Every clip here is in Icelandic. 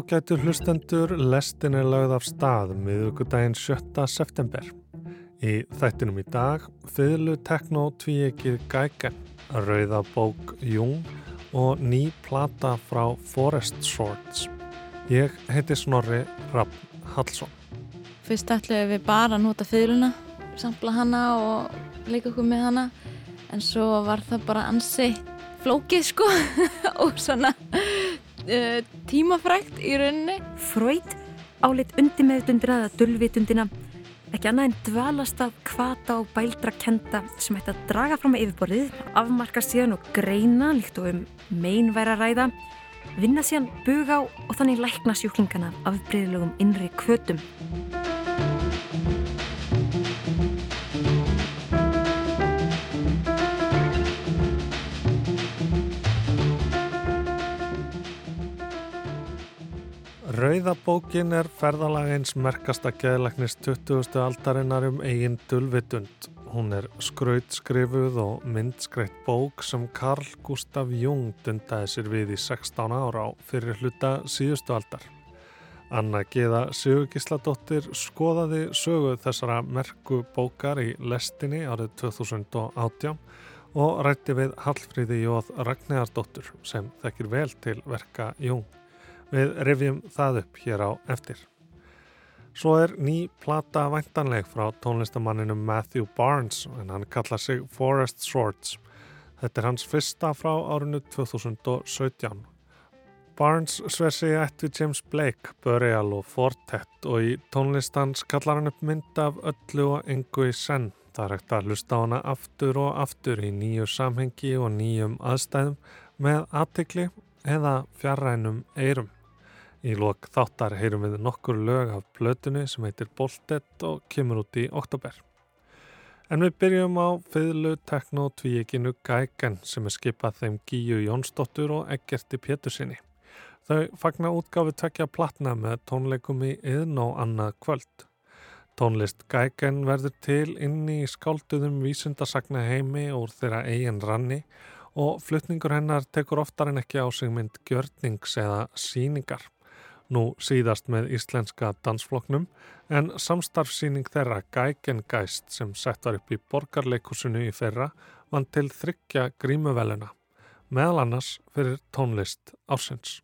Ágætu hlustendur, lestin er lögð af stað miðugudaginn 7. september. Í þættinum í dag, fyrlu tekno tvíekið Geigen, rauða bók Jung og ný plata frá Forest Swords. Ég heiti Snorri Rapp Hallsson. Fyrst ætlum við bara að nota fyrluna, sampla hana og leika okkur með hana en svo var það bara ansi flókið sko og svona uh, tímafrækt í rauninni. Freud áleitt undir meðdundina eða dölvitundina ekki annað en dvalast af kvata og bældra kenda sem hætti að draga fram með yfirborðið, afmarka síðan og greina líkt og um meinværa ræða, vinna síðan buga á og þannig lækna sjúklingana af breyðlögum innri kvötum. Rauðabókin er ferðalagins merkasta geðlæknis 20. aldarinnar um eigin dulvitund. Hún er skrautskrifuð og myndskreitt bók sem Carl Gustav Jung dundaði sér við í 16 ára á fyrir hluta síðustu aldar. Anna Geða Sigurgisladóttir skoðaði sögu þessara merku bókar í lestinni árið 2018 og rætti við Hallfríði Jóð Ragnæðardóttur sem þekkir vel til verka Jung. Við revjum það upp hér á eftir. Svo er ný plata væntanleg frá tónlistamanninu Matthew Barnes en hann kallar sig Forest Swords. Þetta er hans fyrsta frá árinu 2017. Barnes sver sig eftir James Blake, Burial og Fortet og í tónlistans kallar hann upp mynd af öllu og engu í senn. Það er ekkert að hlusta á hana aftur og aftur í nýju samhengi og nýjum aðstæðum með aðtikli eða fjarrænum eirum. Í lok þáttar heyrum við nokkur lög af blötunni sem heitir Boltet og kemur út í oktober. En við byrjum á fyrlu tekno tvíeginu Gæken sem er skipað þeim Gíu Jónsdóttur og Eggerti Pétursinni. Þau fagna útgáfi tvekja platna með tónleikum í yðn og annað kvöld. Tónlist Gæken verður til inn í skálduðum vísundasagna heimi úr þeirra eigin ranni og flutningur hennar tekur oftar en ekki á sig mynd gjörnings eða síningar nú síðast með íslenska dansfloknum en samstarfsýning þeirra Gækengeist sem sett var upp í borgarleikusinu í þeirra vann til þryggja grímuveluna, meðal annars fyrir tónlist ásins.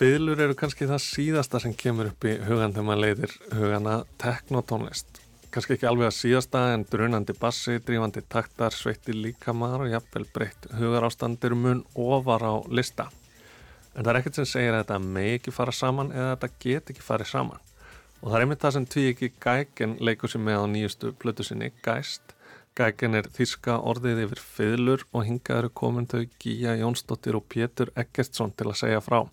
Fiðlur eru kannski það síðasta sem kemur upp í hugan þegar maður leiðir hugana teknotónlist. Kannski ekki alveg að síðasta en drunandi bassi, drífandi taktar, sveitti líkamar og jafnvel breytt hugarástandir mun ofar á lista. En það er ekkert sem segir að þetta megi ekki fara saman eða að þetta get ekki farið saman. Og það er einmitt það sem tví ekki gæken leikur sem með á nýjustu plötu sinni, gæst. Gæken er þíska orðið yfir fiðlur og hingaður komin þau Gíja Jónsdóttir og Pétur Eggertsson til að segja frá.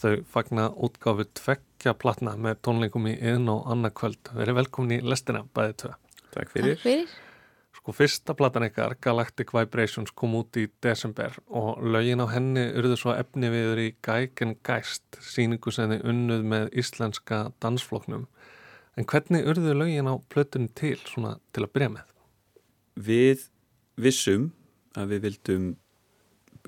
Þau fagna útgáfi tveggja platna með tónleikum í yðn og annarkvöld. Verið velkomin í lestina, bæðið tvö. Takk fyrir. Takk fyrir. Sko fyrsta platan ykkar, Galactic Vibrations, kom út í desember og lögin á henni urðu svo efni viður í Geigen Geist, síningu sem þið unnuð með íslenska dansfloknum. En hvernig urðu lögin á plötunni til, svona til að byrja með? Við vissum að við vildum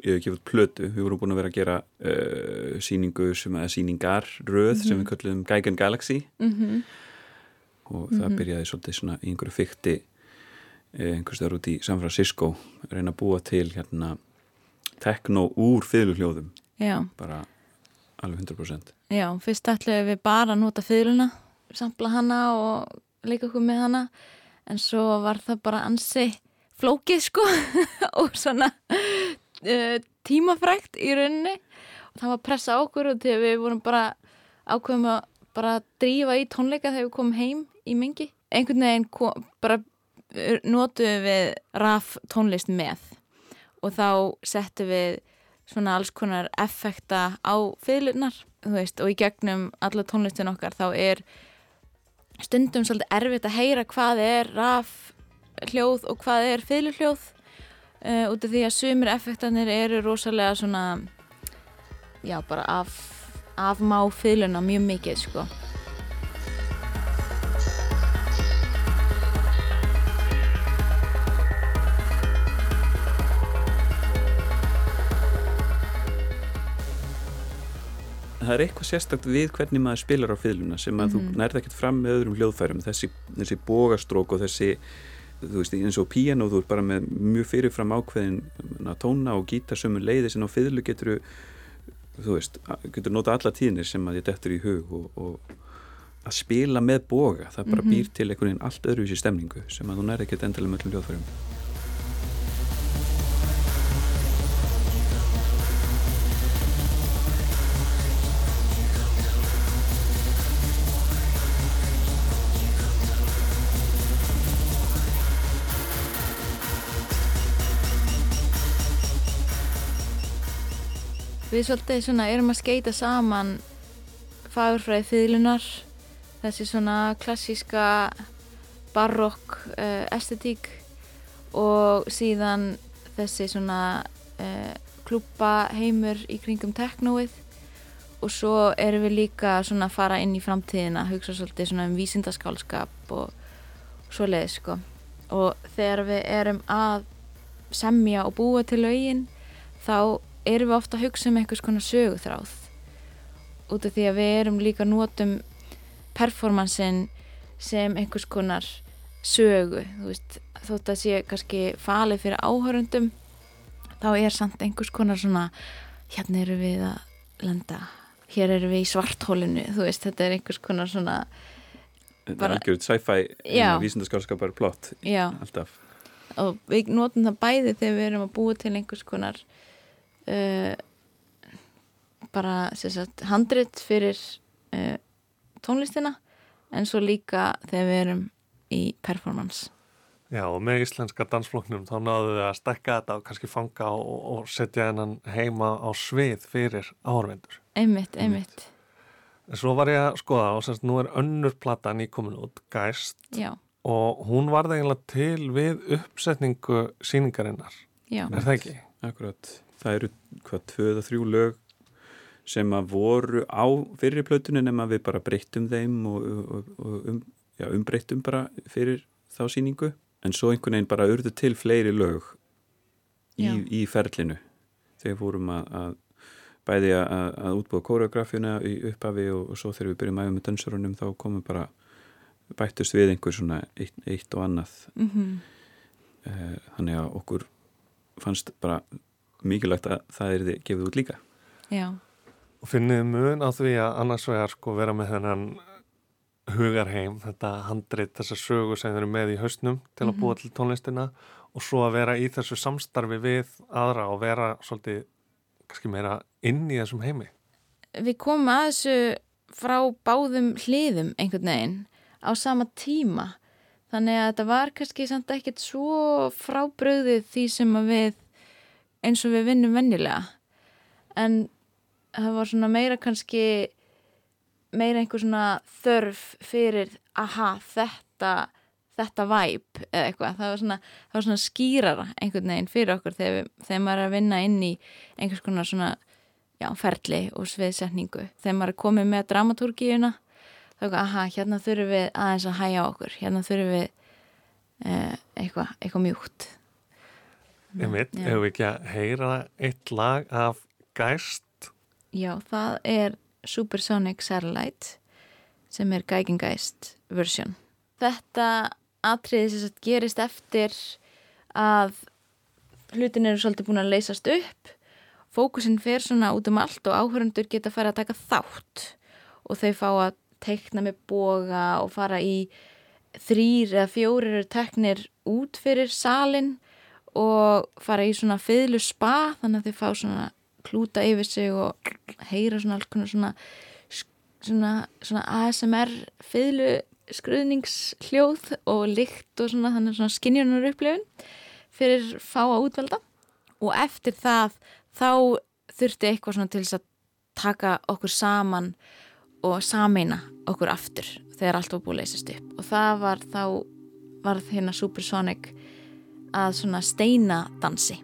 gefa út plötu, við vorum búin að vera að gera uh, síningu sem að síningar röð mm -hmm. sem við kallum Geigen Galaxy. Mm -hmm. og það Mhm. byrjaði svolítið svona í einhverju fykti eh, einhvers vegar út í San Francisco reyna að búa til hérna tekno úr fiðluhljóðum. Já, bara alveg 100% já, fyrst ætlum við bara að nota fiðluna sampla hana og leika okkur með hana. En svo var það bara ansi flókið sko. Og svona uh, tímafrækt í rauninni. Og það var pressa okkur og þegar við vorum bara ákveðum að bara drífa í tónleika þegar við komum heim í mingi einhvern veginn kom, bara notuðum við raf tónlist með og þá settum við svona alls konar effekta á fyrirlunar og í gegnum alla tónlistin okkar þá er stundum svolítið erfitt að heyra hvað er raf hljóð og hvað er fyrirlhljóð uh, út af því að sumir effektanir eru rosalega svona já bara af, afmá fyrirluna mjög mikið sko það er eitthvað sérstakt við hvernig maður spilar á fylguna sem að mm -hmm. þú mhm. nærða ekkert fram með öðrum hljóðfærum þessi, þessi bógastrók og þessi þú veist eins og piano þú er bara með mjög fyrirfram ákveðin tóna og gítarsömmu leiði sem á fylgu getur þú veist, getur nota alla tíðnir sem að þetta eftir í hug og, og að spila með boga það bara -hmm. býr til einhvern veginn allt öðruvísi stemningu sem að þú nærða ekkert endilega með öllum hljóðfærum Við svolítið svona erum að skeita saman fagurfræði fýðlunar, þessi svona klassíska barokk uh, estetík og síðan þessi svona uh, klúpa heimur í kringum teknóið og svo erum við líka svona að fara inn í framtíðina, hugsa svolítið svona um vísindaskálskap og svo leiðis sko. Og þegar við erum að semja og búa til laugin þá erum við ofta að hugsa um einhvers konar söguþráð. Út af því að við erum líka nótum performansin sem einhvers konar sögu veist, þótt að sé kannski falið fyrir áhörundum þá er samt einhvers konar svona hérna eru við að lenda hér eru við í svarthólinu þú veist, þetta er einhvers konar svona er algjörð sci-fi vísindaskálskapar plott alltaf. Og við notum það bæði þegar við erum að búa til einhvers konar uh, bara sagt, handrit fyrir uh, tónlistina en svo líka þegar við erum í performance Já og með íslenska dansfloknum þá náðu við að stekka þetta og kannski fanga og, og setja hennan heima á svið fyrir áhörvendur Einmitt, einmitt En svo var ég að skoða og semst nú er önnur platan í komin út, Geist Já. og hún var það eiginlega til við uppsetningu síningarinnar Já. Er það ekki? Akkurat það eru hvað tvöða þrjú lög sem að voru á fyrir plötunum en að við bara breyttum þeim og, og, og um, já, umbreyttum bara fyrir þá síningu en svo einhvern veginn bara urðu til fleiri lög í, í ferlinu. Þegar fórum að, að bæði að, að útbúa kóreografjuna í upphafi og, og svo þegar við byrjum aðeins með dansarunum þá komum bara bættust við einhver svona eitt, eitt og annað. Mm -hmm. þannig að okkur fannst bara mikilvægt að það er þið gefið út líka Já Og finnið mun á því að annars vegar sko vera með þennan hugarheim, þetta handrit, þessa sögu sem þeir eru með í hausnum til að búa mhm. til tónlistina og svo að vera í þessu samstarfi við aðra og vera svolítið kannski meira inn í þessum heimi. Við komum að þessu frá báðum hliðum einhvern veginn á sama tíma þannig að þetta var kannski samt ekkert svo frábröðið því sem við eins og við vinnum vennilega en það var svona meira kannski meira einhver svona þörf fyrir aha þetta þetta væp eða eitthvað. Það var svona, það var svona skýrara einhvern veginn fyrir okkur þegar, við, þegar maður er að vinna inn í einhvers konar svona já, ferli og sviðsetningu. Þegar maður er komið með dramatúrgíuna þá er eitthvað, aha, hérna þurfum við aðeins að hæja okkur. Hérna þurfum við eh, eitthvað, eitthvað mjúkt Einmitt, hefur við ekki að heyra eitt lag af Geist? Já, það er Supersonic Satellite sem er Geigengeist version. Þetta atriði sem gerist eftir að hlutin eru svolítið búin að leysast upp. Fókusin fer svona út um allt og áhörundur geta að fara að taka þátt. Og þau fá að teikna með boga og fara í þrýr eða fjórir teknir út fyrir salin og fara í svona fiðlu spa þannig að þau fá svona klúta yfir sig og heyra svona alls konar svona, svona, svona ASMR fiðlu skruðningshljóð og lykt og svona þannig svona skinjunar upplifun fyrir fá að útvelda og eftir það þá þurfti eitthvað svona til þess að taka okkur saman og sameina okkur aftur þegar allt var búið að leysast upp. Og það var þá var hérna Supersonic að svona steina dansi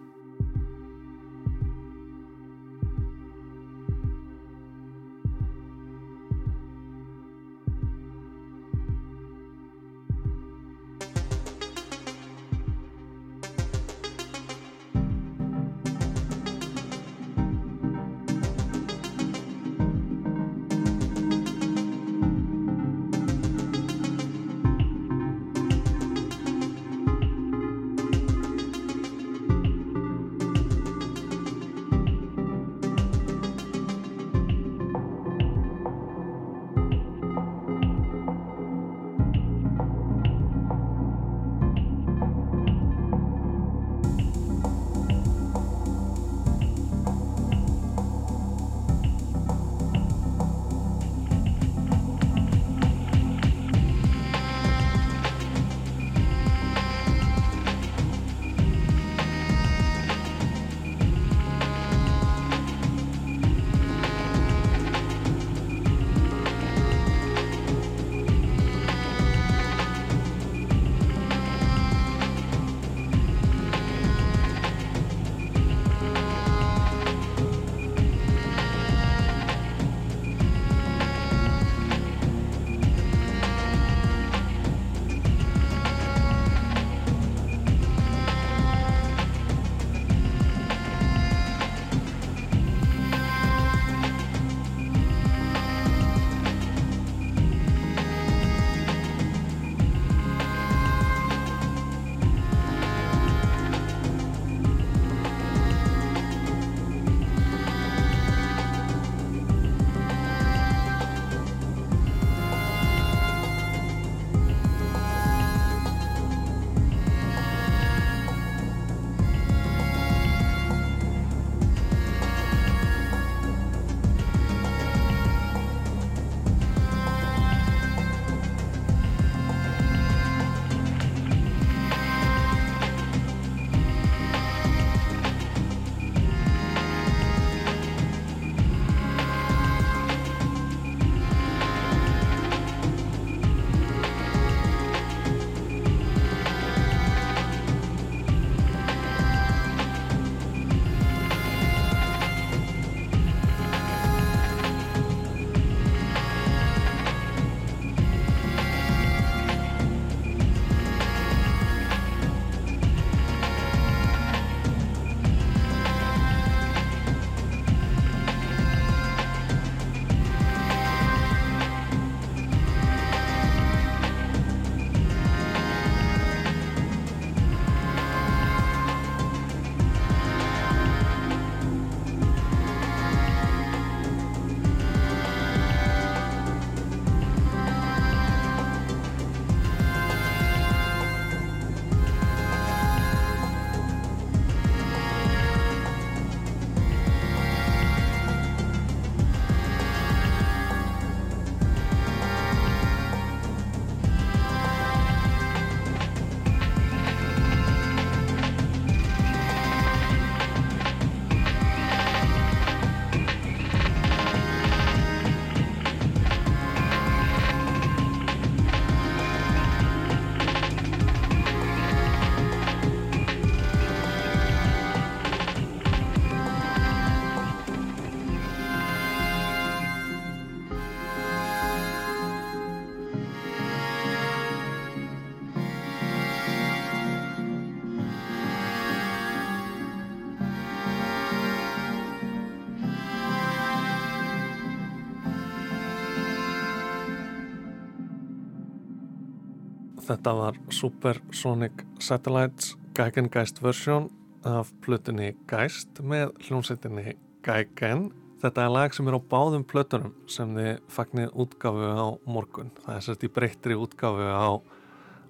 Þetta var Supersonic Satellites Geigengeist version af plutinni Geist með hljómsveitinni Geigen Þetta er lag sem er á báðum plötunum sem þið fagnir útgafu á morgun. Það er sérst í breyttri útgafu á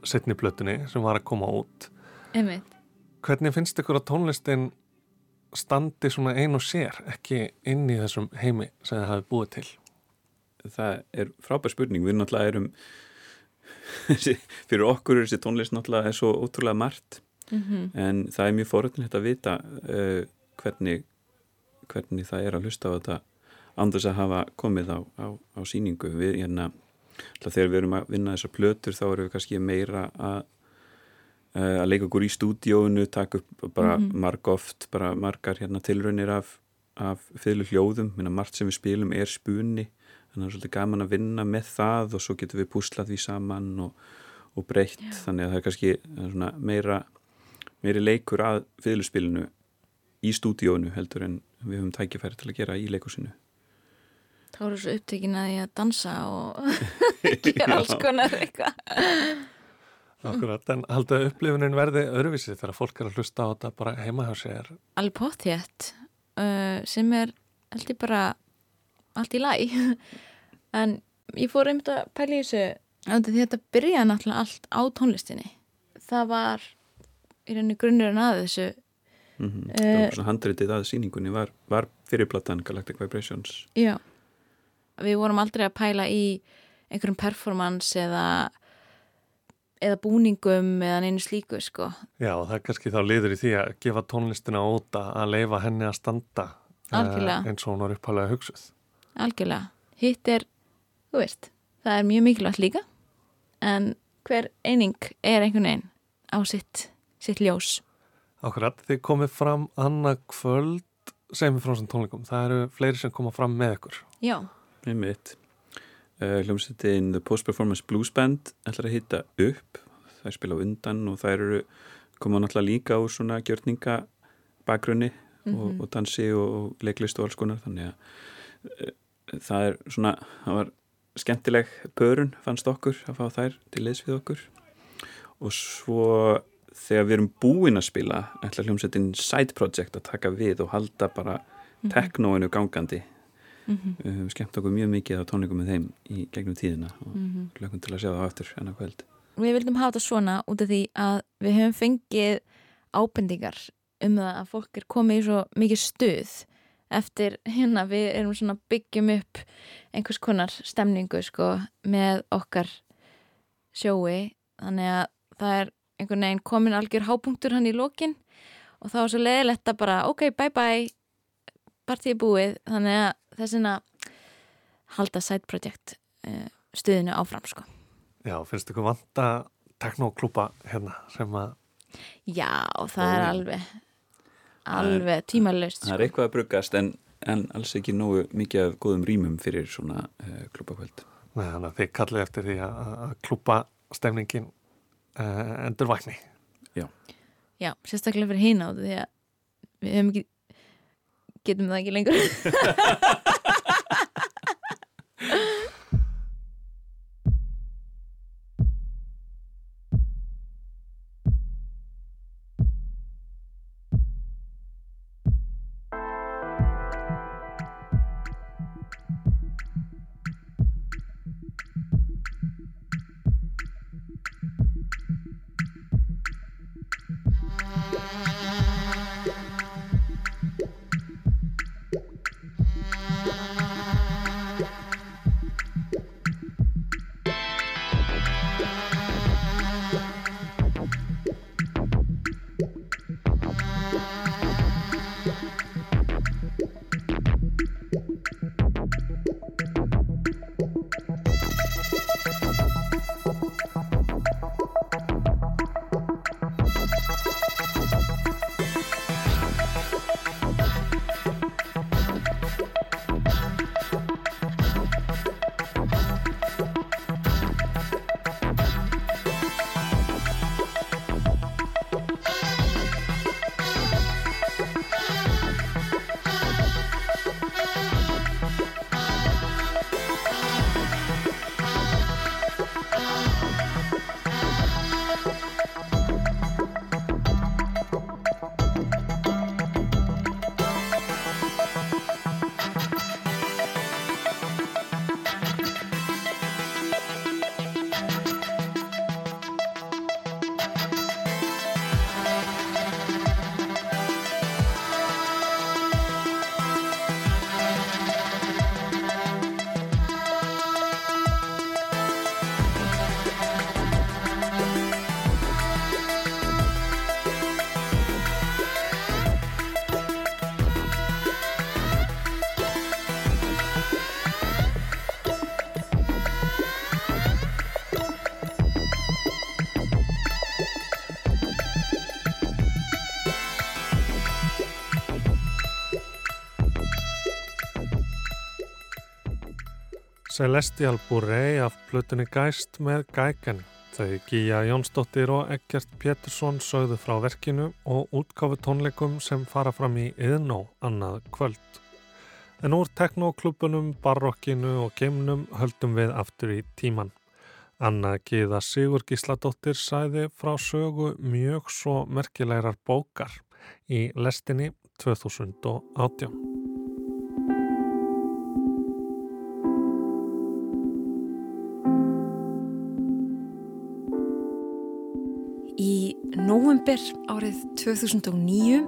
setni plötunni sem var að koma út. einmitt. Hvernig finnst ykkur að tónlistin standi svona ein og sér, ekki inn í þessum heimi sem þið hafið búið til? það er frábær spurning við náttúrulega erum fyrir okkur er þessi tónlist náttúrulega er svo ótrúlega margt. Mm en það er mjög foröldinlegt að vita uh, hvernig, hvernig það er að hlusta á þetta andurs að hafa komið á, á, á síningu við, hérna, þegar við erum að vinna þessar plötur þá erum við kannski meira að uh, að leika okkur í stúdíónu taka upp bara Mhm. marg oft bara margar hérna tilraunir af, af fylgu hljóðum, minna margt sem við spilum er spunni, þannig að það er svolítið gaman að vinna með það og svo getum við púslað því saman og, og breytt þannig að það er kannski er meira meiri leikur að fiðluspilinu í stúdíónu heldur en við höfum tækifæri til að gera í leikusinu Þá eru svo upptökin að ég að dansa og gera alls konar eitthvað. Akkurat, en haldið að upplifunin verði öðruvísi þegar fólk er að hlusta á þetta bara heima hjá sér. Alveg pottjætt uh, sem er held ég bara allt í læg. en ég fór einmitt að pæla í þessu þetta byrjaði náttúrulega allt á tónlistinni. Það var í rauninni grunnurinn að þessu mm -hmm. Eh. það var svona handritið að síningunni var, var fyrirplatan Galactic Vibrations Já. Við vorum aldrei að pæla í einhverjum performance eða eða búningum eða neinu slíku sko. Já, það er kannski þá liður í því að gefa tónlistina óta að leifa henni að standa Algjörlega. eins og hún var upphælega hugsuð. Algjörlega. Hitt er, þú veist, það er mjög mikilvægt líka en hver eining er einhvern veginn á sitt, sitt ljós. Akkurat, þið komið fram annað kvöld sem við frá þessum tónleikum. Það eru fleiri sem koma fram með ykkur. Já. einmitt uh, hljómsveitin The Post Performance Blues Band ætlar að hitta upp það er spila á undan og það eru koma náttúrulega líka úr svona gjörninga bakgrunni og, og dansi og, leiklist og alls konar þannig að það er svona það var skemmtileg pörun fannst okkur að fá þær til leys við okkur. Og svo þegar við erum búin að spila ætla hljómsveitin Side Project að taka við og halda bara teknóinu gangandi. Mm við höfum skemmt okkur mjög mikið á tónleikum með þeim í gegnum tíðina og -hmm. hlökkum til að sjá það aftur enna kvöld. Við vildum hafa þetta svona út af því að við höfum fengið ábendingar um það að fólk er komið í svo mikið stuð eftir hérna við erum svona byggjum upp einhvers konar stemningu sko með okkar sjói. Þannig að það er einhvern veginn komin algjör hápunktur hann í lokin og þá er svo leiðilegt að bara ok, bye bye partíi búið, þannig að þessina halda side project uh, stuðinu áfram sko. Já, finnst ykkur vanta teknóklúpa hérna sem að Já, það er alveg alveg tímalust það er eitthvað að bruggast en, en alls ekki nógu mikið af góðum rýmum fyrir svona uh, klubakvöld Nei, þannig að þið kallið eftir því að, að klúpa stemningin uh, endur vakni. Já, sérstaklega fyrir hína því að við ekki getum það ekki lengur Celestial Bourrey af Plutunni Gæst með Gæken. Þau Gíja Jónsdóttir og Eggert Pétursson sögðu frá verkinu og útkáfu tónleikum sem fara fram í yðnó annað kvöld. En úr teknoklubbunum, barokkinu og geimnum höldum við aftur í tíman. Anna Gíða Sigur Gísladóttir sæði frá sögu mjög svo merkilegar bókar í lestinni 2018. Í nóvember árið 2009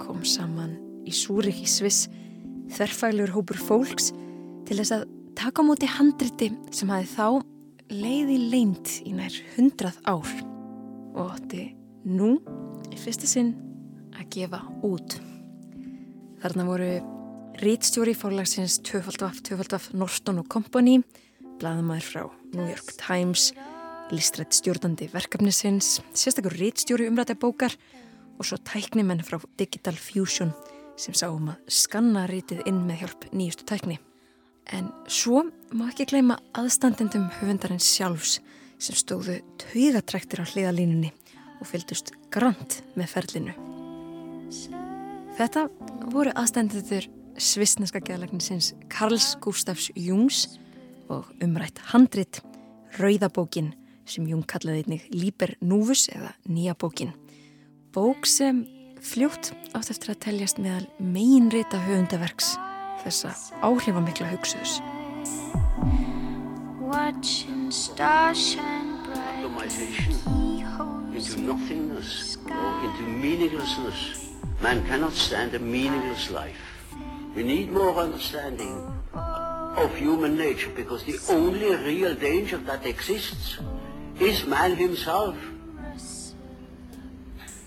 kom saman í Súrik í Sviss þverfælur hópur fólks til þess að taka á móti handriti sem hafi þá leiði leint í nær hundrað ár og átti nú í fyrsta sinn að gefa út. Þarna voru rítstjóri fórlagsins 2.2, 2.2 Norston Company, blaðamæður frá New York Times, listrætt stjórnandi verkefnisins, sérstakur rítstjóri umrætja bókar og svo tæknimenn frá Digital Fusion sem sáum að skanna rítið inn með hjálp nýjustu tækni. En svo má ekki gleyma aðstandendum höfundarins sjálfs sem stóðu taugatræktir á hliðalínunni og fylgdust grant með ferlinu. Þetta voru aðstandendur svisneska geðlegninsins Karls Gustafs Jungs og umrætt handrit Rauðabókin sem Jung kallaði einnig Líber Núfus eða Nýja bókin. Bók sem fljótt átt eftir að teljast meðal meginrita höfundaverks þessa áhrifamikla hugsuðs. Watching stars shine bright into nothingness or into meaninglessness. Man cannot stand a meaningless life. We need more understanding of human nature because the only real danger that exists is man himself.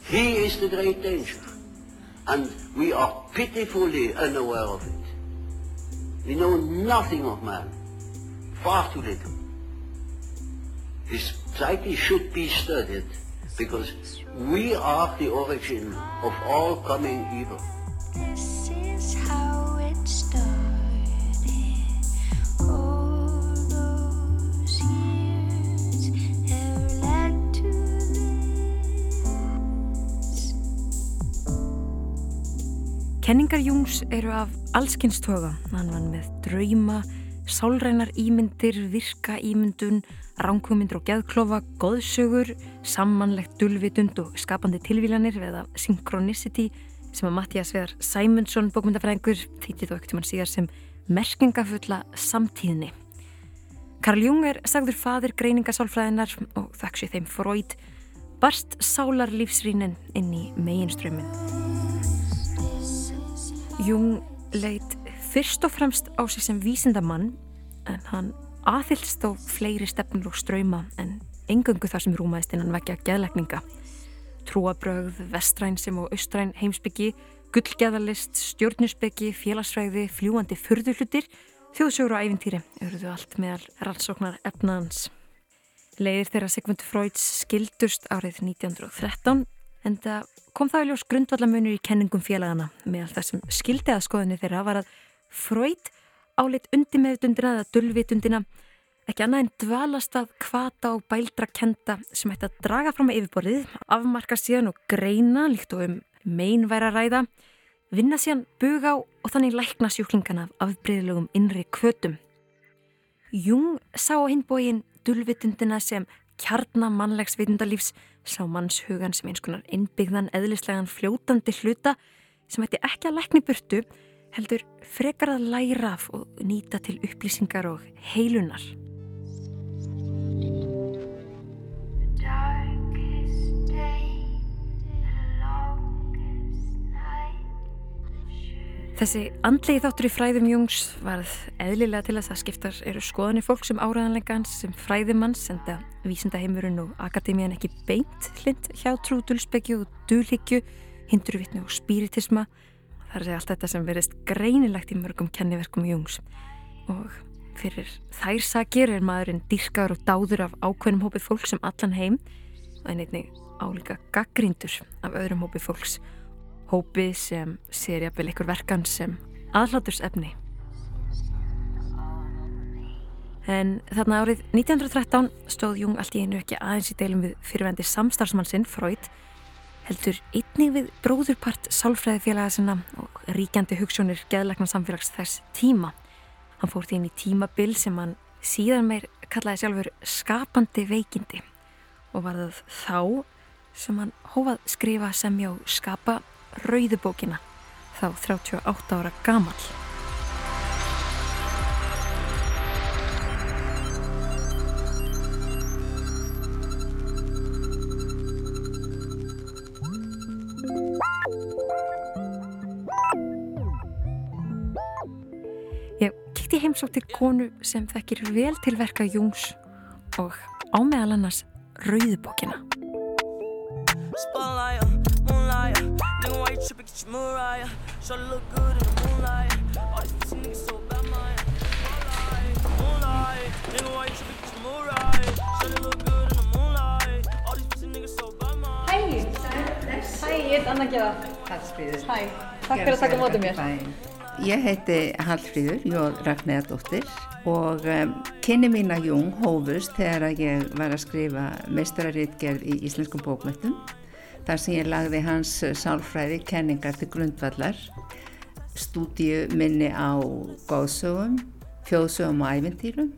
He is the great danger and we are pitifully unaware of it. We know nothing of man, far too little. His psyche should be studied because we are the origin of all coming evil. Kenningar Jungs eru af allskynstoga. Hann var með drauma, sálrænar ímyndir, virka ímyndun, ránkvömyndir og geðklofa, goðsögur, samanlegt dulvitund og skapandi tilvílanir eða synchronicity sem að Mattias Veðar Sæmundsson bókmyndafræðingur þýtti þó ekkert um hann síðar sem merkingafulla samtíðni. Karl Jung er sagður fadir greiningasálfræðinar og þakks ég þeim Freud barst sálar lífsrýnin inn í meginströmmin. Jung leit fyrst og fremst á sig sem vísindamann en hann aðhyllst á fleiri stefnur og ströyma en engöngu þar sem rúmaðist innan vekja geðlegninga. Trúabrögð, vestræn sem og austræn heimsbyggi, gullgeðalist, stjórnusbyggi, félagsfræði, fljúandi furðuhlutir, þjóðsjóru og æfintýri eruðu allt meðal rannsóknar efnaðans. Leiðir þeirra Sigmund Freuds skildust árið 1913 en það kom það í ljós grundvallamunur í kenningum félagana meðal það sem skildi að skoðinni þeirra var að Freud áleitt undir meðutundina eða dulvitundina ekki annað en dvalast að kvata og bældra kenda sem ætti að draga fram að yfirborðið, afmarka síðan og greina líkt og um meinværa ræða, vinna síðan buga á og þannig lækna sjúklingana af afbreyðlugum innri kvötum. Jung sá á hinbógin dulvitundina sem kjarnamannlegs vitundalífs sá mannshugan sem eins konar innbyggðan eðlislegan fljótandi hluta sem ætti ekki að lækni burtu heldur frekar að læra af og nýta til upplýsingar og heilunar. Þessi andlegi þáttur í fræðum Jungs varð eðlilega til að skiptar eru skoðanir fólk sem áræðanleikans sem fræðimanns enda vísindaheimurinn og akademían ekki beint hlind hjá trú, dulsbyggju og dulhyggju, hindurvitnu og spiritisma. Það er allt þetta sem verist greinilegt í mörgum kenniverkum Jungs og fyrir þær sakir er maðurinn dýrkaður og dáður af ákveðnum hópi fólk sem allan heim en einnig álíka gaggríndur af öðrum hópi fólks hópi sem sér jafnvel ykkur verkan sem aðlátursefni. En þarna árið 1913 stóð Jung allt í einu ekki aðeins í deilum við fyrirvendi samstarfsmann sinn, Freud, heldur einnig við bróðurpart sálfræðifélaga sinna og ríkjandi hugssjónir geðlagnar samfélags þess tíma. Hann fór því inn í tímabil sem hann síðan meir kallaði sjálfur skapandi veikindi og var það þá sem hann hófað skrifa semja og skapa rauðubókina, þá 38 ára gamall. Ég kíkti heimsótt til konu sem þekkir vel til verka Jungs og á meðal annars rauðubókina. Mariah. Show look good in the moonlight. All these pussy niggas so bad, man. Moonlight, moonlight, nigga, why you tripping? Your Mariah. Show look good in the moonlight. All these pussy niggas so bad, man. Hæ, hæ, ég heit Anna Gera. Hallfríður. Hæ, takk fyrir að taka mótið mér. Ég heiti Hallfríður, Jóð Ragnæðardóttir og um, kynni mín að Jung hófust þegar að ég var að skrifa meistararítgerð í íslenskum bókmættum þar sem ég lagði hans sálfræði kenningar til grundvallar stúdíu minni á góðsögum, þjóðsögum og æventýrum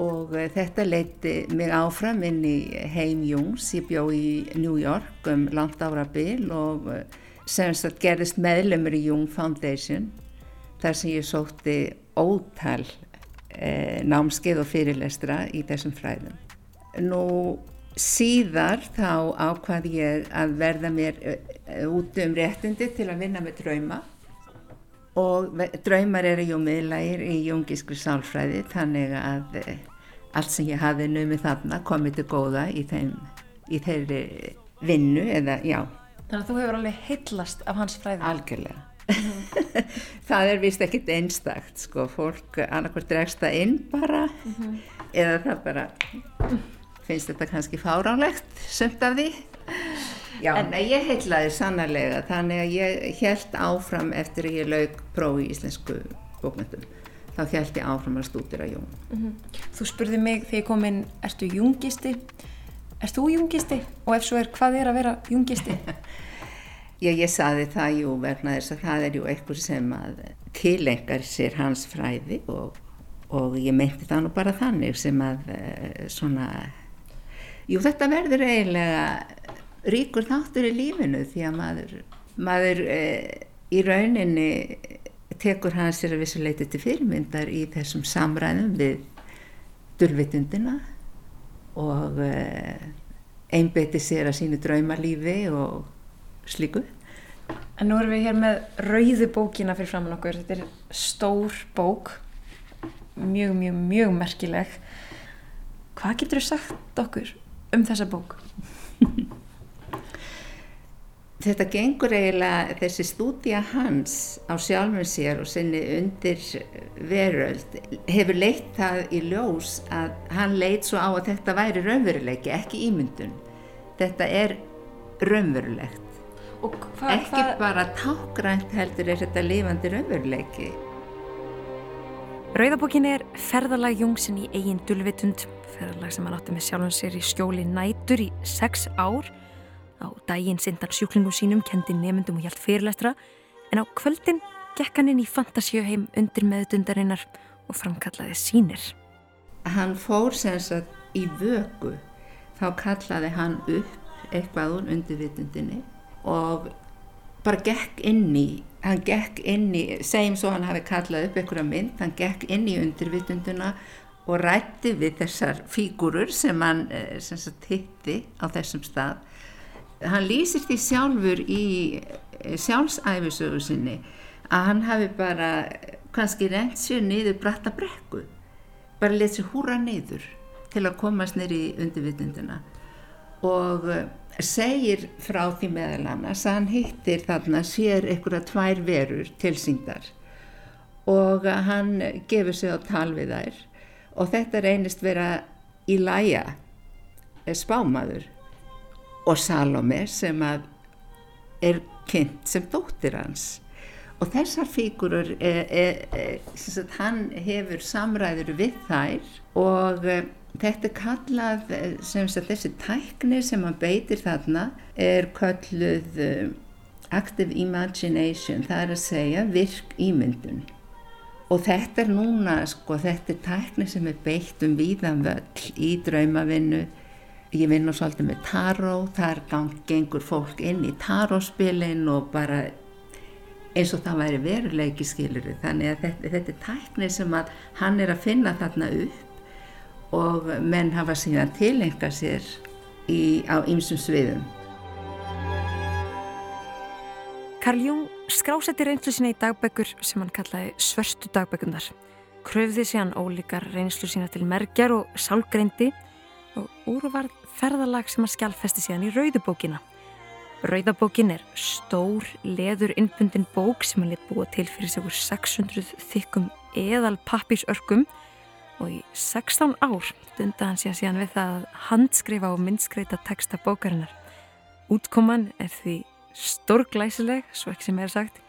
og eh, þetta leiti mig áfram inn í heim Jungs. Ég bjó í New York um langt ára bil og eh, sem sagt gerðist meðlumur í Jung Foundation þar sem ég sótti ótal eh, námskeið og fyrirlestra í þessum fræðum. Nú síðar þá ákvað ég að verða mér uh, út um réttindi til að vinna með drauma og draumar eru jú miðlægir í jungiskri sálfræði þannig að uh, allt sem ég hafði numið þarna komið til góða í, þeim, í þeirri vinnu eða já, Þannig að þú hefur alveg heillast af hans fræði. algjörlega. það er vist ekkit einstakt sko, fólk annarkvært dregst það inn bara eða það bara finnst þetta kannski fáránlegt sumt af því Já, en ég heitlaði sannarlega þannig að ég held áfram eftir að ég lauk prófi í íslensku bókmyndum þá held ég áfram að stúdira Jón Þú spurði mig þegar ég kom inn, ertu jungisti? Erst þú jungisti? Og ef svo er, hvað er að vera jungisti? Já, ég saði það jú vegna þess að það er jú einhver sem að tilengar sér hans fræði og, og ég meinti það nú bara þannig sem að uh, svona, jú þetta verður eiginlega ríkur þáttur í lífinu því að maður, maður uh, í rauninni tekur hans sér að vissu leiti til fyrirmyndar í þessum samræðum við dulvitundina og uh, einbeiti sér að sínu draumalífi og slíku. En nú erum við hér með rauðu bókina fyrir framann okkur. Þetta er stór bók, mjög, mjög, mjög merkileg. Hvað getur þú sagt okkur um þessa bók? Þetta gengur eiginlega þessi stúdía hans á sjálfum sér og sinni undir veröld hefur leitt það í ljós að hann leitt svo á að þetta væri raunveruleiki, ekki ímyndun. Þetta er raunverulegt. Hva, Ekki bara tákgrænt heldur er þetta lifandi raunveruleiki. Rauðabókin er ferðalag Jungsinn í eigin dulvitund, ferðalag sem hann átti með sjálfum sér í skjóli nætur í sex ár. Á daginn sindan sjúklingum sínum, kendi nefndum og hjælt fyrirlestra, en á kvöldin gekk hann inn í fantasjöheim undir meðdundarinnar og framkallaði sínir. Hann fór sem sagt í vöku, þá kallaði hann upp eitthvað úr undirvitundinni og bara gekk inn í, hann gekk inn í, segjum svo hann hafi kallað upp einhverja mynd, hann gekk inn í undirvitunduna og rætti við þessar fígurur sem hann eh, sem sagt hitti á þessum stað. Hann lýsir því sjálfur í eh, sjálfsæfisögu sinni að hann hafi bara eh, kannski reynt sér niður bratta brekku, bara let sér húra niður til að komast í undirvitunduna og segir frá því meðal annars að hann hittir þarna sér einhverja tvær verur tilsýndar og hann gefur sig á tal við þær. Og þetta reynist vera í læja spámaður og Salome sem að er kynnt sem dóttir hans. Og þessar fígurur e, e, e, sem sagt, hann hefur samræður við þær og e, þetta er kallað e, sem þessi tækni sem hann beitir þarna er kölluð e, active imagination það er að segja virk ímyndun. Og þetta er núna sko, þetta er tækni sem er beitt um víðan völl í draumavinnu. Ég vinn nú svolítið með taró þar gang, gengur fólk inn í taróspilin og bara eins og það væri veruleiki skiluru þannig að þetta, þetta er tækni sem hann er að finna þarna upp og menn hafa síðan tilenga sér í, á ýmsum sviðum Karl Jung skrásetti reynslu sína í dagbækur sem hann kallaði svörstu dagbækundar. Kröfði síðan ólíkar reynslu sína til merkjar og sálgreindi og úrvarð ferðalag sem hann skjálfesti síðan í Rauðubókina. Rauðabókin er stór, leður innbundin bók sem hann lit búa til fyrir segur 600 þykkum eðal pappísörkum og í 16 ár dunda hann síðan við það að handskrifa og myndskreita texta bókarinnar. Útkoman er því stórglæsileg, svo ekki sem er sagt,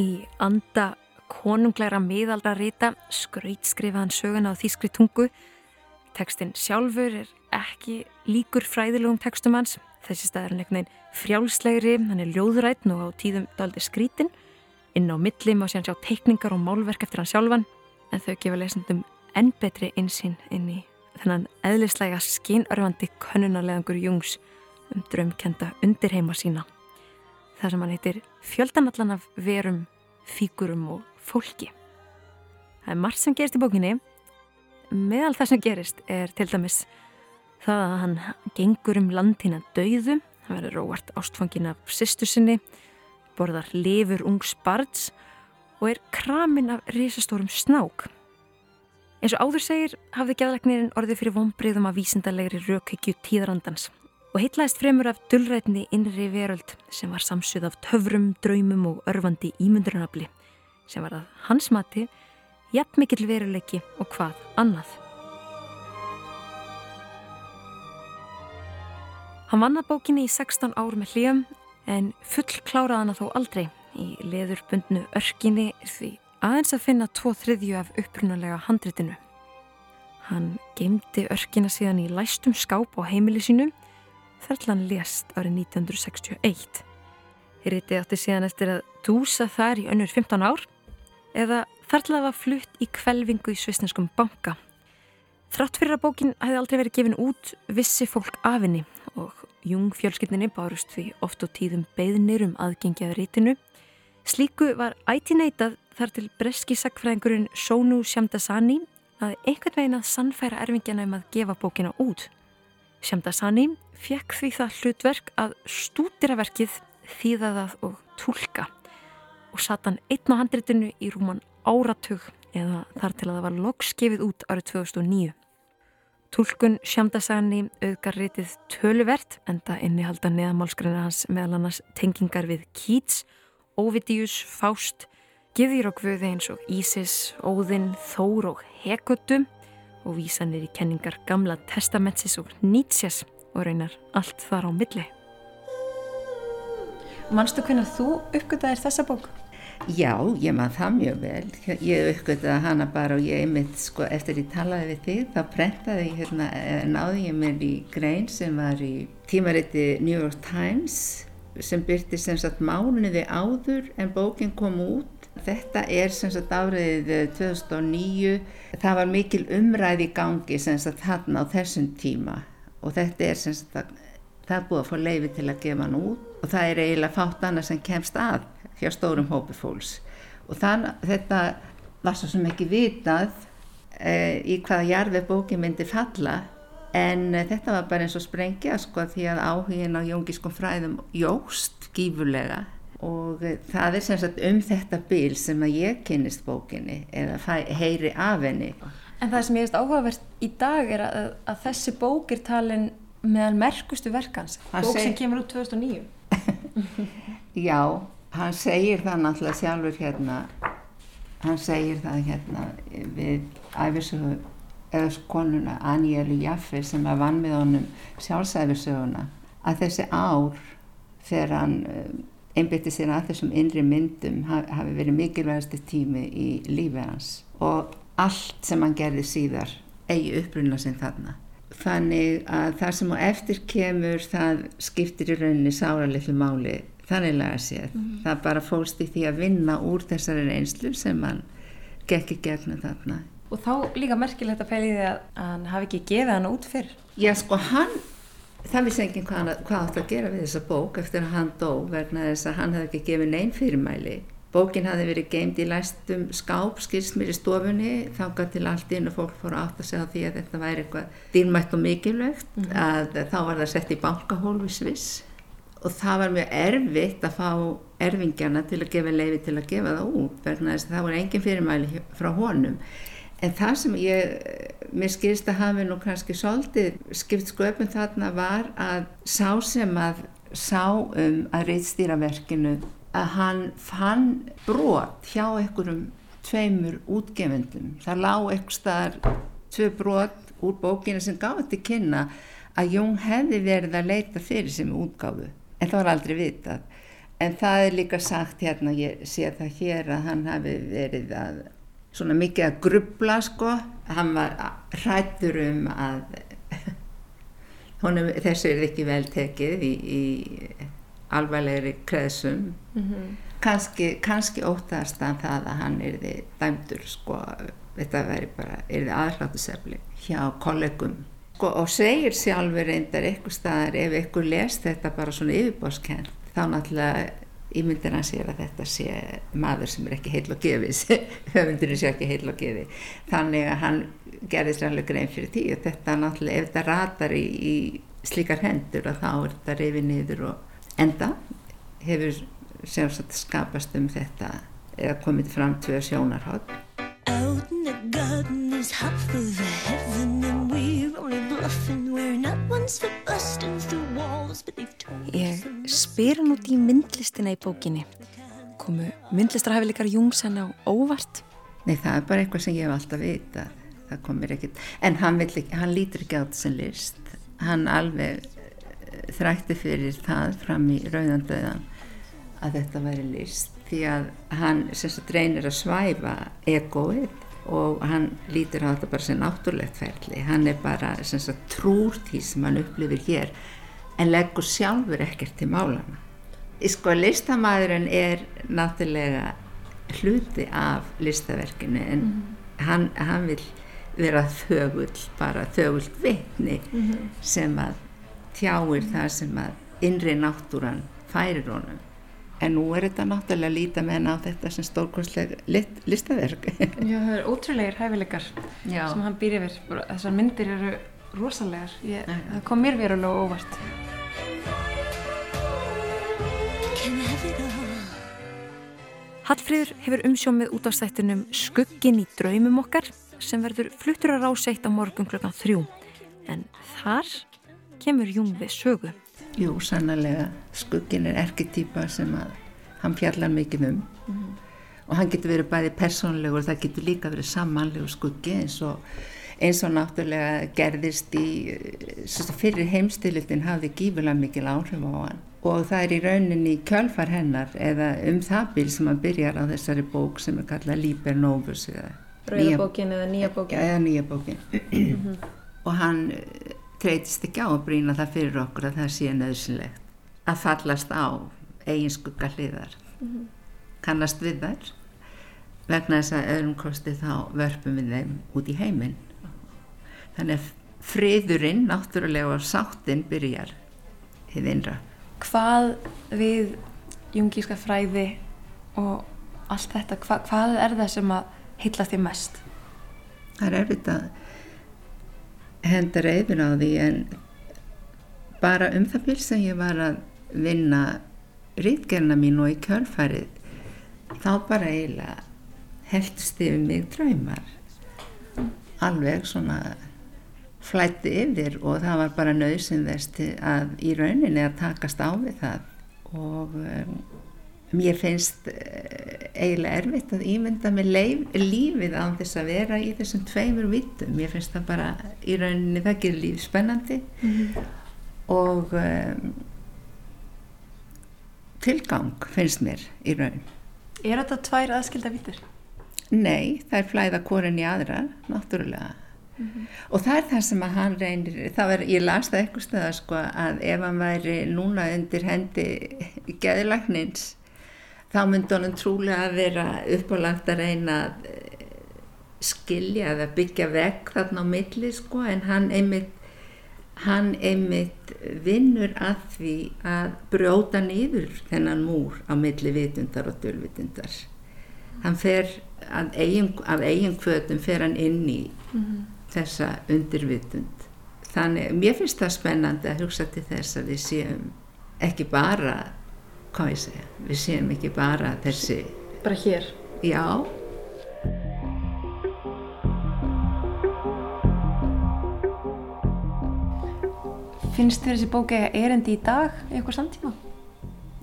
í anda konungleira miðaldra rita skrautskrifaðan söguna á þýskri tungu. Tekstin sjálfur er ekki líkur fræðilegum tekstum hans. Þessi stað er hann einhvern veginn frjálslegri, hann er ljóðrætn og á tíðum daldi skrítin. Inn á milli má sé hann sjá teikningar og málverk eftir hann sjálfan, en þau gefa lesendum enn betri einsinn inn í þennan eðlislega skinörfandi könnunarlegangur Jungs um draumkenda undirheima sína þar sem hann heitir fjöldanallan af verum, fígurum og fólki. Það er margt sem gerist í bókinni. Meðal það sem gerist er til dæmis það að hann gengur um landina dauðu, hann verður róvart ástfangin af sýstu sinni, borðar lifur ungs barns og er kramin af risastórum snák. Eins og áður segir hafði geðleiknirinn orðið fyrir vonbriðum af vísindalegri rökhyggju tíðrandans og heitlaðist fremur af dullrætni innri veröld sem var samsuð af töfrum, draumum og örfandi ímyndurunafli sem var að hans mati jafn mikill veruleiki og hvað annað. Hann vann að bókinni í 16 ár með hljöfum en full kláraði hana þó aldrei í leðurbundnu örkinni því aðeins að finna tvo þriðju af upprunalega handritinu. Hann geymdi örkina síðan í læstum skáp á heimili sínum Þerlan lést árið 1961. Ritið átti síðan eftir að dúsa þar í önnur 15 ár eða þarla var flutt í kvelvingu í svisneskum banka. Þrátt fyrir að bókin hefði aldrei verið gefin út vissi fólk afinni og jung fjölskyldinni bárust því oft og tíðum beðnir um aðgengi að ritinu. Slíku var æti neitað þar til breski sagfræðingurinn Sónu Shamdasani að einhvern veginn að sannfæra erfingjana um að gefa bókina út. Shamdasani fekk því það hlutverk að stúdira verkið, þýða það og tólka og satt hann einn á handritinu í rúman áratug eða þar til að það var loksskefið út árið 2009. Tólkun Shamdasani auðgar ritið töluvert en það innihalda neðamálskræna hans meðal annars tengingar við Keats, Ovidius, Faust, Gifðir og Guði eins og Ísis, Óðinn, Þór og Hekutum og vísanir í kenningar Gamla testamentsis og Nietzsches og reynar allt þar á milli. Manstu hvernig þú uppgötaðir þessa bók? Já, ég man það mjög vel. Ég uppgötaði hana bara og ég einmitt, sko, eftir ég talaði við þig, þá prentaði ég hérna, eh, náði ég mér í grein sem var í tímariti New York Times sem byrti sem sagt mánuði áður en bókin kom út. Þetta er sem sagt árið 2009. Það var mikil umræði í gangi sem sagt hann á þessum tíma. Og þetta er sem sagt að það er búið að fá leiði til að gefa hann út. Og það er eiginlega fátt annað sem kemst að hjá stórum hópi fólks. Og þann, þetta var svo sem ekki vitað e, í hvaða jarfi bókin myndi falla. En e, þetta var bara eins og sprengja sko því að áhugin á jóngiskum fræðum jóst gífurlega og e, það er sem sagt um þetta bíl sem að ég kynist bókinni eða heyri af henni En það sem ég veist áhugavert í dag er að, að þessi bók er talin meðal merkustu verkans. Hann Bók sem seg- kemur út 2009. Já, hann segir það náttúrulega sjálfur hérna, hann segir það hérna við æfisögu eða konuna Anielu Jaffe sem að vann með honum sjálfsæfisöguna að þessi ár þegar hann einbytti sér að þessum innri myndum ha- hafi verið mikilvægasti tími í lífi hans og allt sem hann gerði síðar eigi uppruna sinn þarna. Þannig að það sem á eftir kemur það skiptir í rauninni sáralitlu máli þannig laga séð. Það bara fólst í því að vinna úr þessari reynslu sem hann gekk í gegnum þarna. Og þá líka merkilegt að pæli því að hann hafi ekki gefið hann út fyrr. Já, sko, hann, það vissi enginn hvað, hvað átt að gera við þessa bók eftir að hann dó vegna þess að hann hefði ekki gefið neinn fyrirmæli. Bókin hafði verið geimd í læstum skáp, skilst mér í stofunni, þáka til allt inn og fólk fór að átta sig á því að þetta væri eitthvað dýrmætt og mikilvægt, að þá var það sett í bankahól við Sviss. Og það var mjög erfitt að fá erfingjana til að gefa leifi til að gefa það út vegna þess að það voru engin fyrirmæli frá honum en það sem ég mér skilst að hafi nú kannski svolítið skipt sköpum þarna var að sá sem að sá um að reytstýra verkinu að hann fann brot hjá einhverjum tveimur útgefendum. Það lá einhver staðar tvö brot úr bókinu sem gaf þetta kynna að Jung hefði verið að leita fyrir sem útgáfu en það var aldrei vitað. En það er líka sagt hérna, ég sé það hér að hann hafi verið að svona mikið að grubla sko, hann var hrættur um að honum þessu er ekki vel tekið í, í alvarlegri kreðsum. Kannski, kannski óttast hann það að hann yrði dæmdur sko, þetta veri bara yrði aðhlátusefli hjá kollegum. Sko, og segir sjálfur reyndar eitthvað staðar ef eitthvað lest þetta bara svona yfirbóskent þá náttúrulega ímyndir hann sér að þetta sé maður sem er ekki heil og gefis höfundurinn sé ekki heil og gefi. Þannig að hann gerði sér alveg grein fyrir því og þetta náttúrulega ef þetta ratar í, í slíkar hendur og þá er þetta reyfi niður og enda hefur sjálfsagt skapast um þetta eða komið fram tvö sjónarhótt Out in the garden Ég spyr hann út í myndlistina í bókinni. Komu myndlistarhæfileikar Jungs hann á óvart? Nei, það er bara eitthvað sem ég hef alltaf vita. Það komir ekkit. En hann, vill ekki, hann lítur ekki á þetta sem list. Hann alveg eh, þrætti fyrir það fram í rauðandauðan að þetta væri list. Því að hann sagt reynir að svæfa egoið og hann lítur á þetta bara sem náttúrulegt ferli. Hann er bara sagt trúr því sem hann upplifir hér en leggur sjálfur ekkert til málana. Sko listamæðurinn er náttúrulega hluti af listaverkinu en hann, hann vil vera þögull, bara þögullt vitni sem að tjáir það sem að innri náttúran færir honum. En nú er þetta náttúrulega að líta með hann á þetta sem stórkostleg lit, listaverk. Já, það eru ótrúlegir hæfileikar Já. sem hann býr yfir. Þessar myndir eru rosalegar. Ég, það kom mér verulega óvart. Hallfríður hefur umsjón með útafstættinum Skuggin í draumum okkar sem verður fluttur að ráseitt á morgun klukkan þrjú. En þar kemur Jung við sögu. Jú, sannlega, skuggin er erketýpa sem að hann fjallar mikið um. Og hann getur verið bæði persónlegur og það getur líka verið samanlegur skuggi eins og, eins og náttúrulega gerðist í fyrir heimstyrlutin hafði gífulega mikil áhrif á hann. Og það er í rauninni kjölfar hennar eða um það bíl sem hann byrjar á þessari bók sem er kallað Liber Novus eða Rauðabókin eða nýja bókin. eða nýja bókin. Og hann treytist ekki á að brýna það fyrir okkur að það sé nöðsynlegt að fallast á eigin skugga hliðar. Kannast við þær. Vegna þess að öðrum kosti þá vörpum við þeim út í heiminn. Þannig að friðurinn náttúrulega og sáttin byrjar hið innra. Hvað við jungíska fræði og allt þetta, hva, hvað er það sem að heillast þér mest? það er erfitt að henda reyður á því en bara um það byrj sem ég var að vinna rítgerna mín og í kjölfarið þá bara eiginlega heldust yfir mig draumar. Alveg svona flætti yfir og það var bara til að í rauninni að takast á við það. Og um, mér finnst uh, eiginlega erfitt að ímynda með leif, lífið án þess að vera í þessum tveimur vittum mér finnst það bara í rauninni það gerir líf spennandi og um, tilgang, finnst mér, í raun. Er þetta tvær aðskilda vittir? Nei, það er flæða korin í aðra, náttúrulega. Og það er það sem að hann reynir, það var, ég las það eitthvað stöða sko að ef hann væri núna undir hendi geðlagnins, þá myndi honum trúlega að vera uppálagt að reyna að eh, skilja eða byggja vekk þarna á milli sko en hann einmitt, hann einmitt vinnur að því að brjóta niður þennan múr á milli vitundar og dölvitundar. Hann fer af eigin, kvötum fer hann inn í þessa undirvitund. Þannig, mér finnst það spennandi að hugsa til þess að við séum ekki bara, hvað ég segja, við séum ekki bara þessi, Bara hér. já, Finnst þér þessi bók eiga erindi í dag eitthvað samtíma?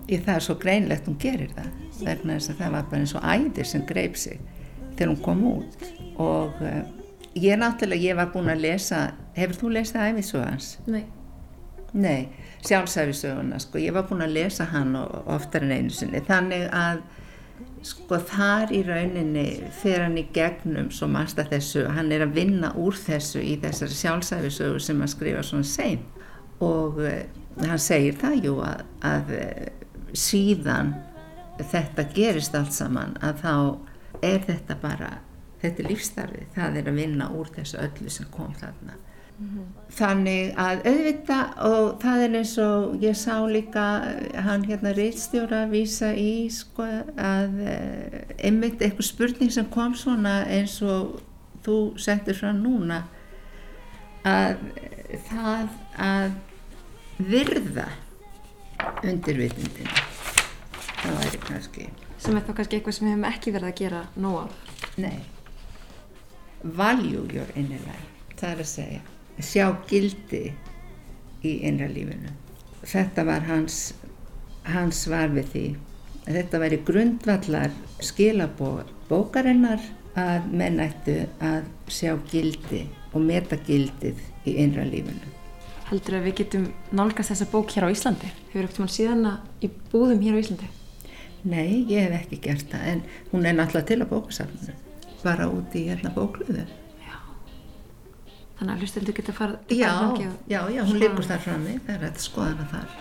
ég, það er svo greinlegt hún gerir það, vegna þess að það var bara eins og æðir sem greip sig þegar hún kom út og uh, ég náttúrulega, ég var búin að lesa, hefur þú lesið æfisögans? Nei. Nei, sjálfsæfisöguna, sko, ég var búin að lesa hann oftar en einu sinni, þannig að sko þar í rauninni fer hann í gegnum svo margt að þessu, hann er að vinna úr þessu í þessari sjálfsæfisögu sem hann skrifa svona sein og uh, hann segir það jú að, að uh, síðan þetta gerist allt saman að þá er þetta bara, þetta er lífstarfið, það er að vinna úr þessu öllu sem kom þarna þannig að auðvita og það er eins og ég sá líka hann hérna reitstjóra vísa í sko að eh, einmitt eitthvað spurning sem kom svona eins og þú settir frá núna að það að virða undirvitundin það væri kannski Sem er þá kannski eitthvað sem við hefum ekki verið að gera nóg af. Nei. Value your inner life. Það er að segja. Sjá gildi í innra lífinu. Þetta var hans, hans svar við því. Þetta væri grundvallar skilabóð bókarinnar að menn ættu að sjá gildi og meta gildið í innra lífinu. Heldur að við getum nálgast þessa bók hér á Íslandi? Hefur ekkert mann síðan í búðum hér á Íslandi? Nei, ég hef ekki gert það en hún er náttúrulega til að bókasafninu. Bara út í hérna bókluðu. Þannig að hlustendur geta farið Já, já, já, hún liggur þar frammi, það er að skoða hana þar.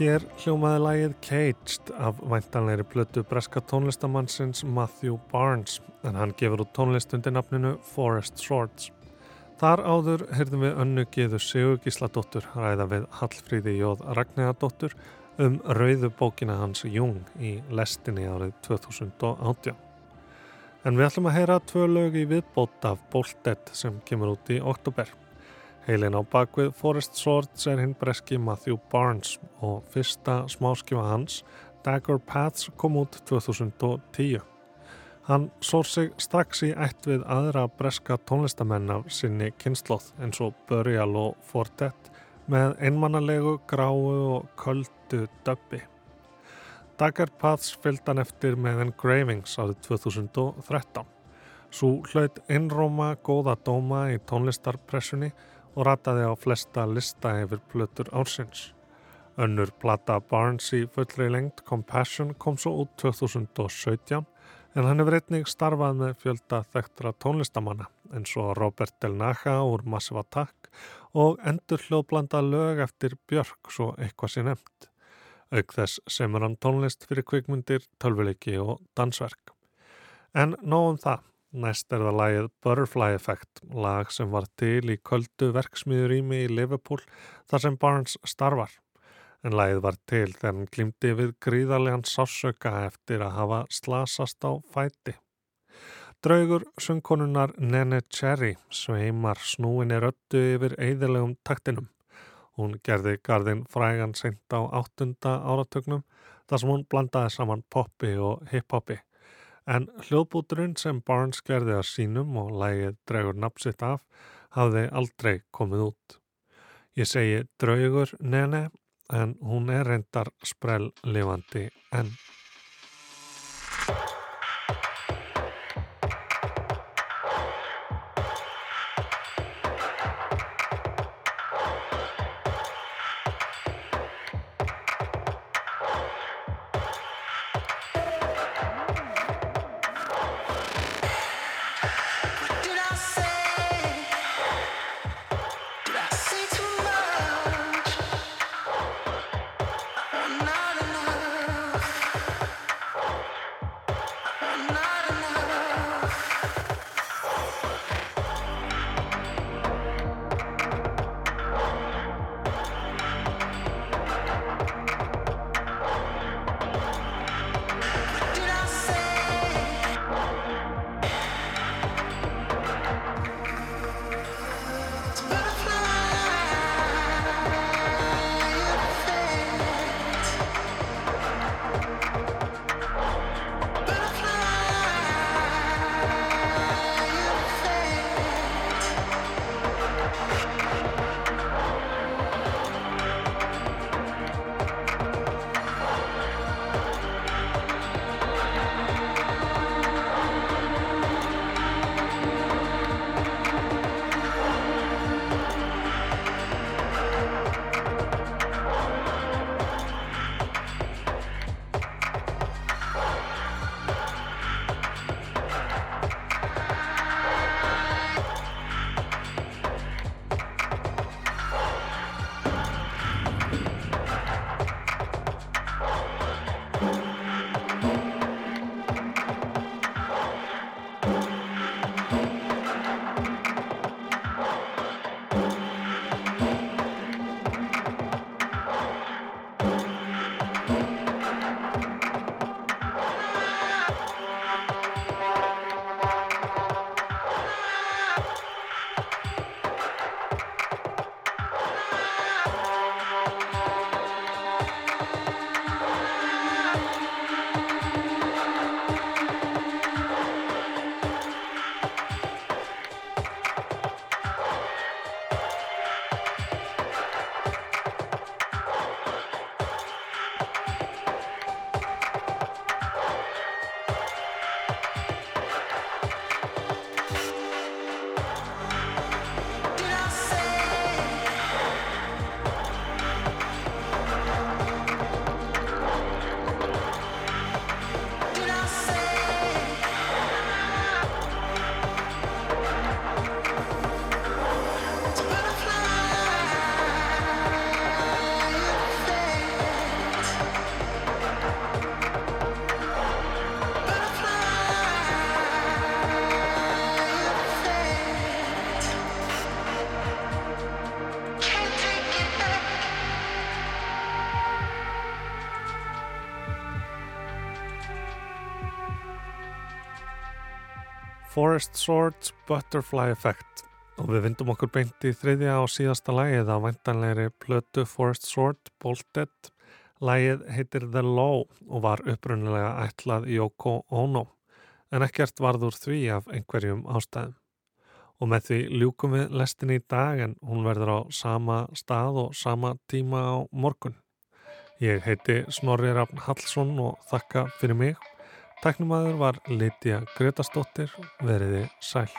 Hér hljómaði lagið Caged af væntanleiri plötu breska tónlistamannsins Matthew Barnes en hann gefur út tónlist undir nafninu Forest Swords. Þar áður heyrðum við önnu geðu Sigur Gísladóttur ræða við Hallfríði Jóð Ragnæðadóttur um rauðu bókina hans Jung í lestinni árið 2018. En við ætlum að heyra tvö lög í viðbót af Bolted sem kemur út í oktober. Heilin á bakvið Forest Swords er hinn breski Matthew Barnes og fyrsta smáskjóa hans, Dagger Paths, kom út 2010. Hann sór sig strax í ætt við aðra breska tónlistamenn af sinni kynnslóð eins og Burial og Fortet með einmannalegu, gráu og köldu döbbi. Dagger Paths fylgdan eftir með Engravings árið 2013. Svo hlaut innróma góða dóma í tónlistarpressunni og rataði á flesta lista yfir plötur ársins. Önnur plata Barnes í fullri lengt Compassion kom svo út 2017 en hann hefur einnig starfað með fjölda þekktra tónlistamanna eins og Robert Del Naja úr Massive Attack og endur hljóðblanda lög eftir Björk svo eitthvað sé nefnt. Auk þess semur hann tónlist fyrir kvikmyndir, tölvuleiki og dansverk. En nógum það, næst er það lagið Butterfly Effect, lag sem var til í köldu verksmiður ími í Liverpool þar sem Barnes starfar. En lagið var til þegar hann klimti við gríðarlegan sásöka eftir að hafa slasast á fæti. Draugur söngkonunar Nene Cherry sveimar snúinni röttu yfir eðilegum taktinum. Hún gerði gardinn frægan seint á áttunda áratögnum þar sem hún blandaði saman poppi og hiphopi. En hljóðbúturinn sem Barnes gerði að sínum og lægið draugur napsitt af hafði aldrei komið út. Ég segi draugur Nene en hún er reyndar sprell lifandi enn. Forest Swords Butterfly Effect og við vindum okkur beint í þriðja og síðasta lægið á væntanlegri plötu Forest Sword Bolted. Lægið heitir The Law og var upprunnilega ætlað Yoko Ono en ekkert varður því af einhverjum ástæðum. Og með því ljúkum við lestin í dag en hún verður á sama stað og sama tíma á morgun. Ég heiti Snorri Rafn Hallsson og þakka fyrir mig. Tæknumadur var Lítiða Gretastóttir, veriði sæl.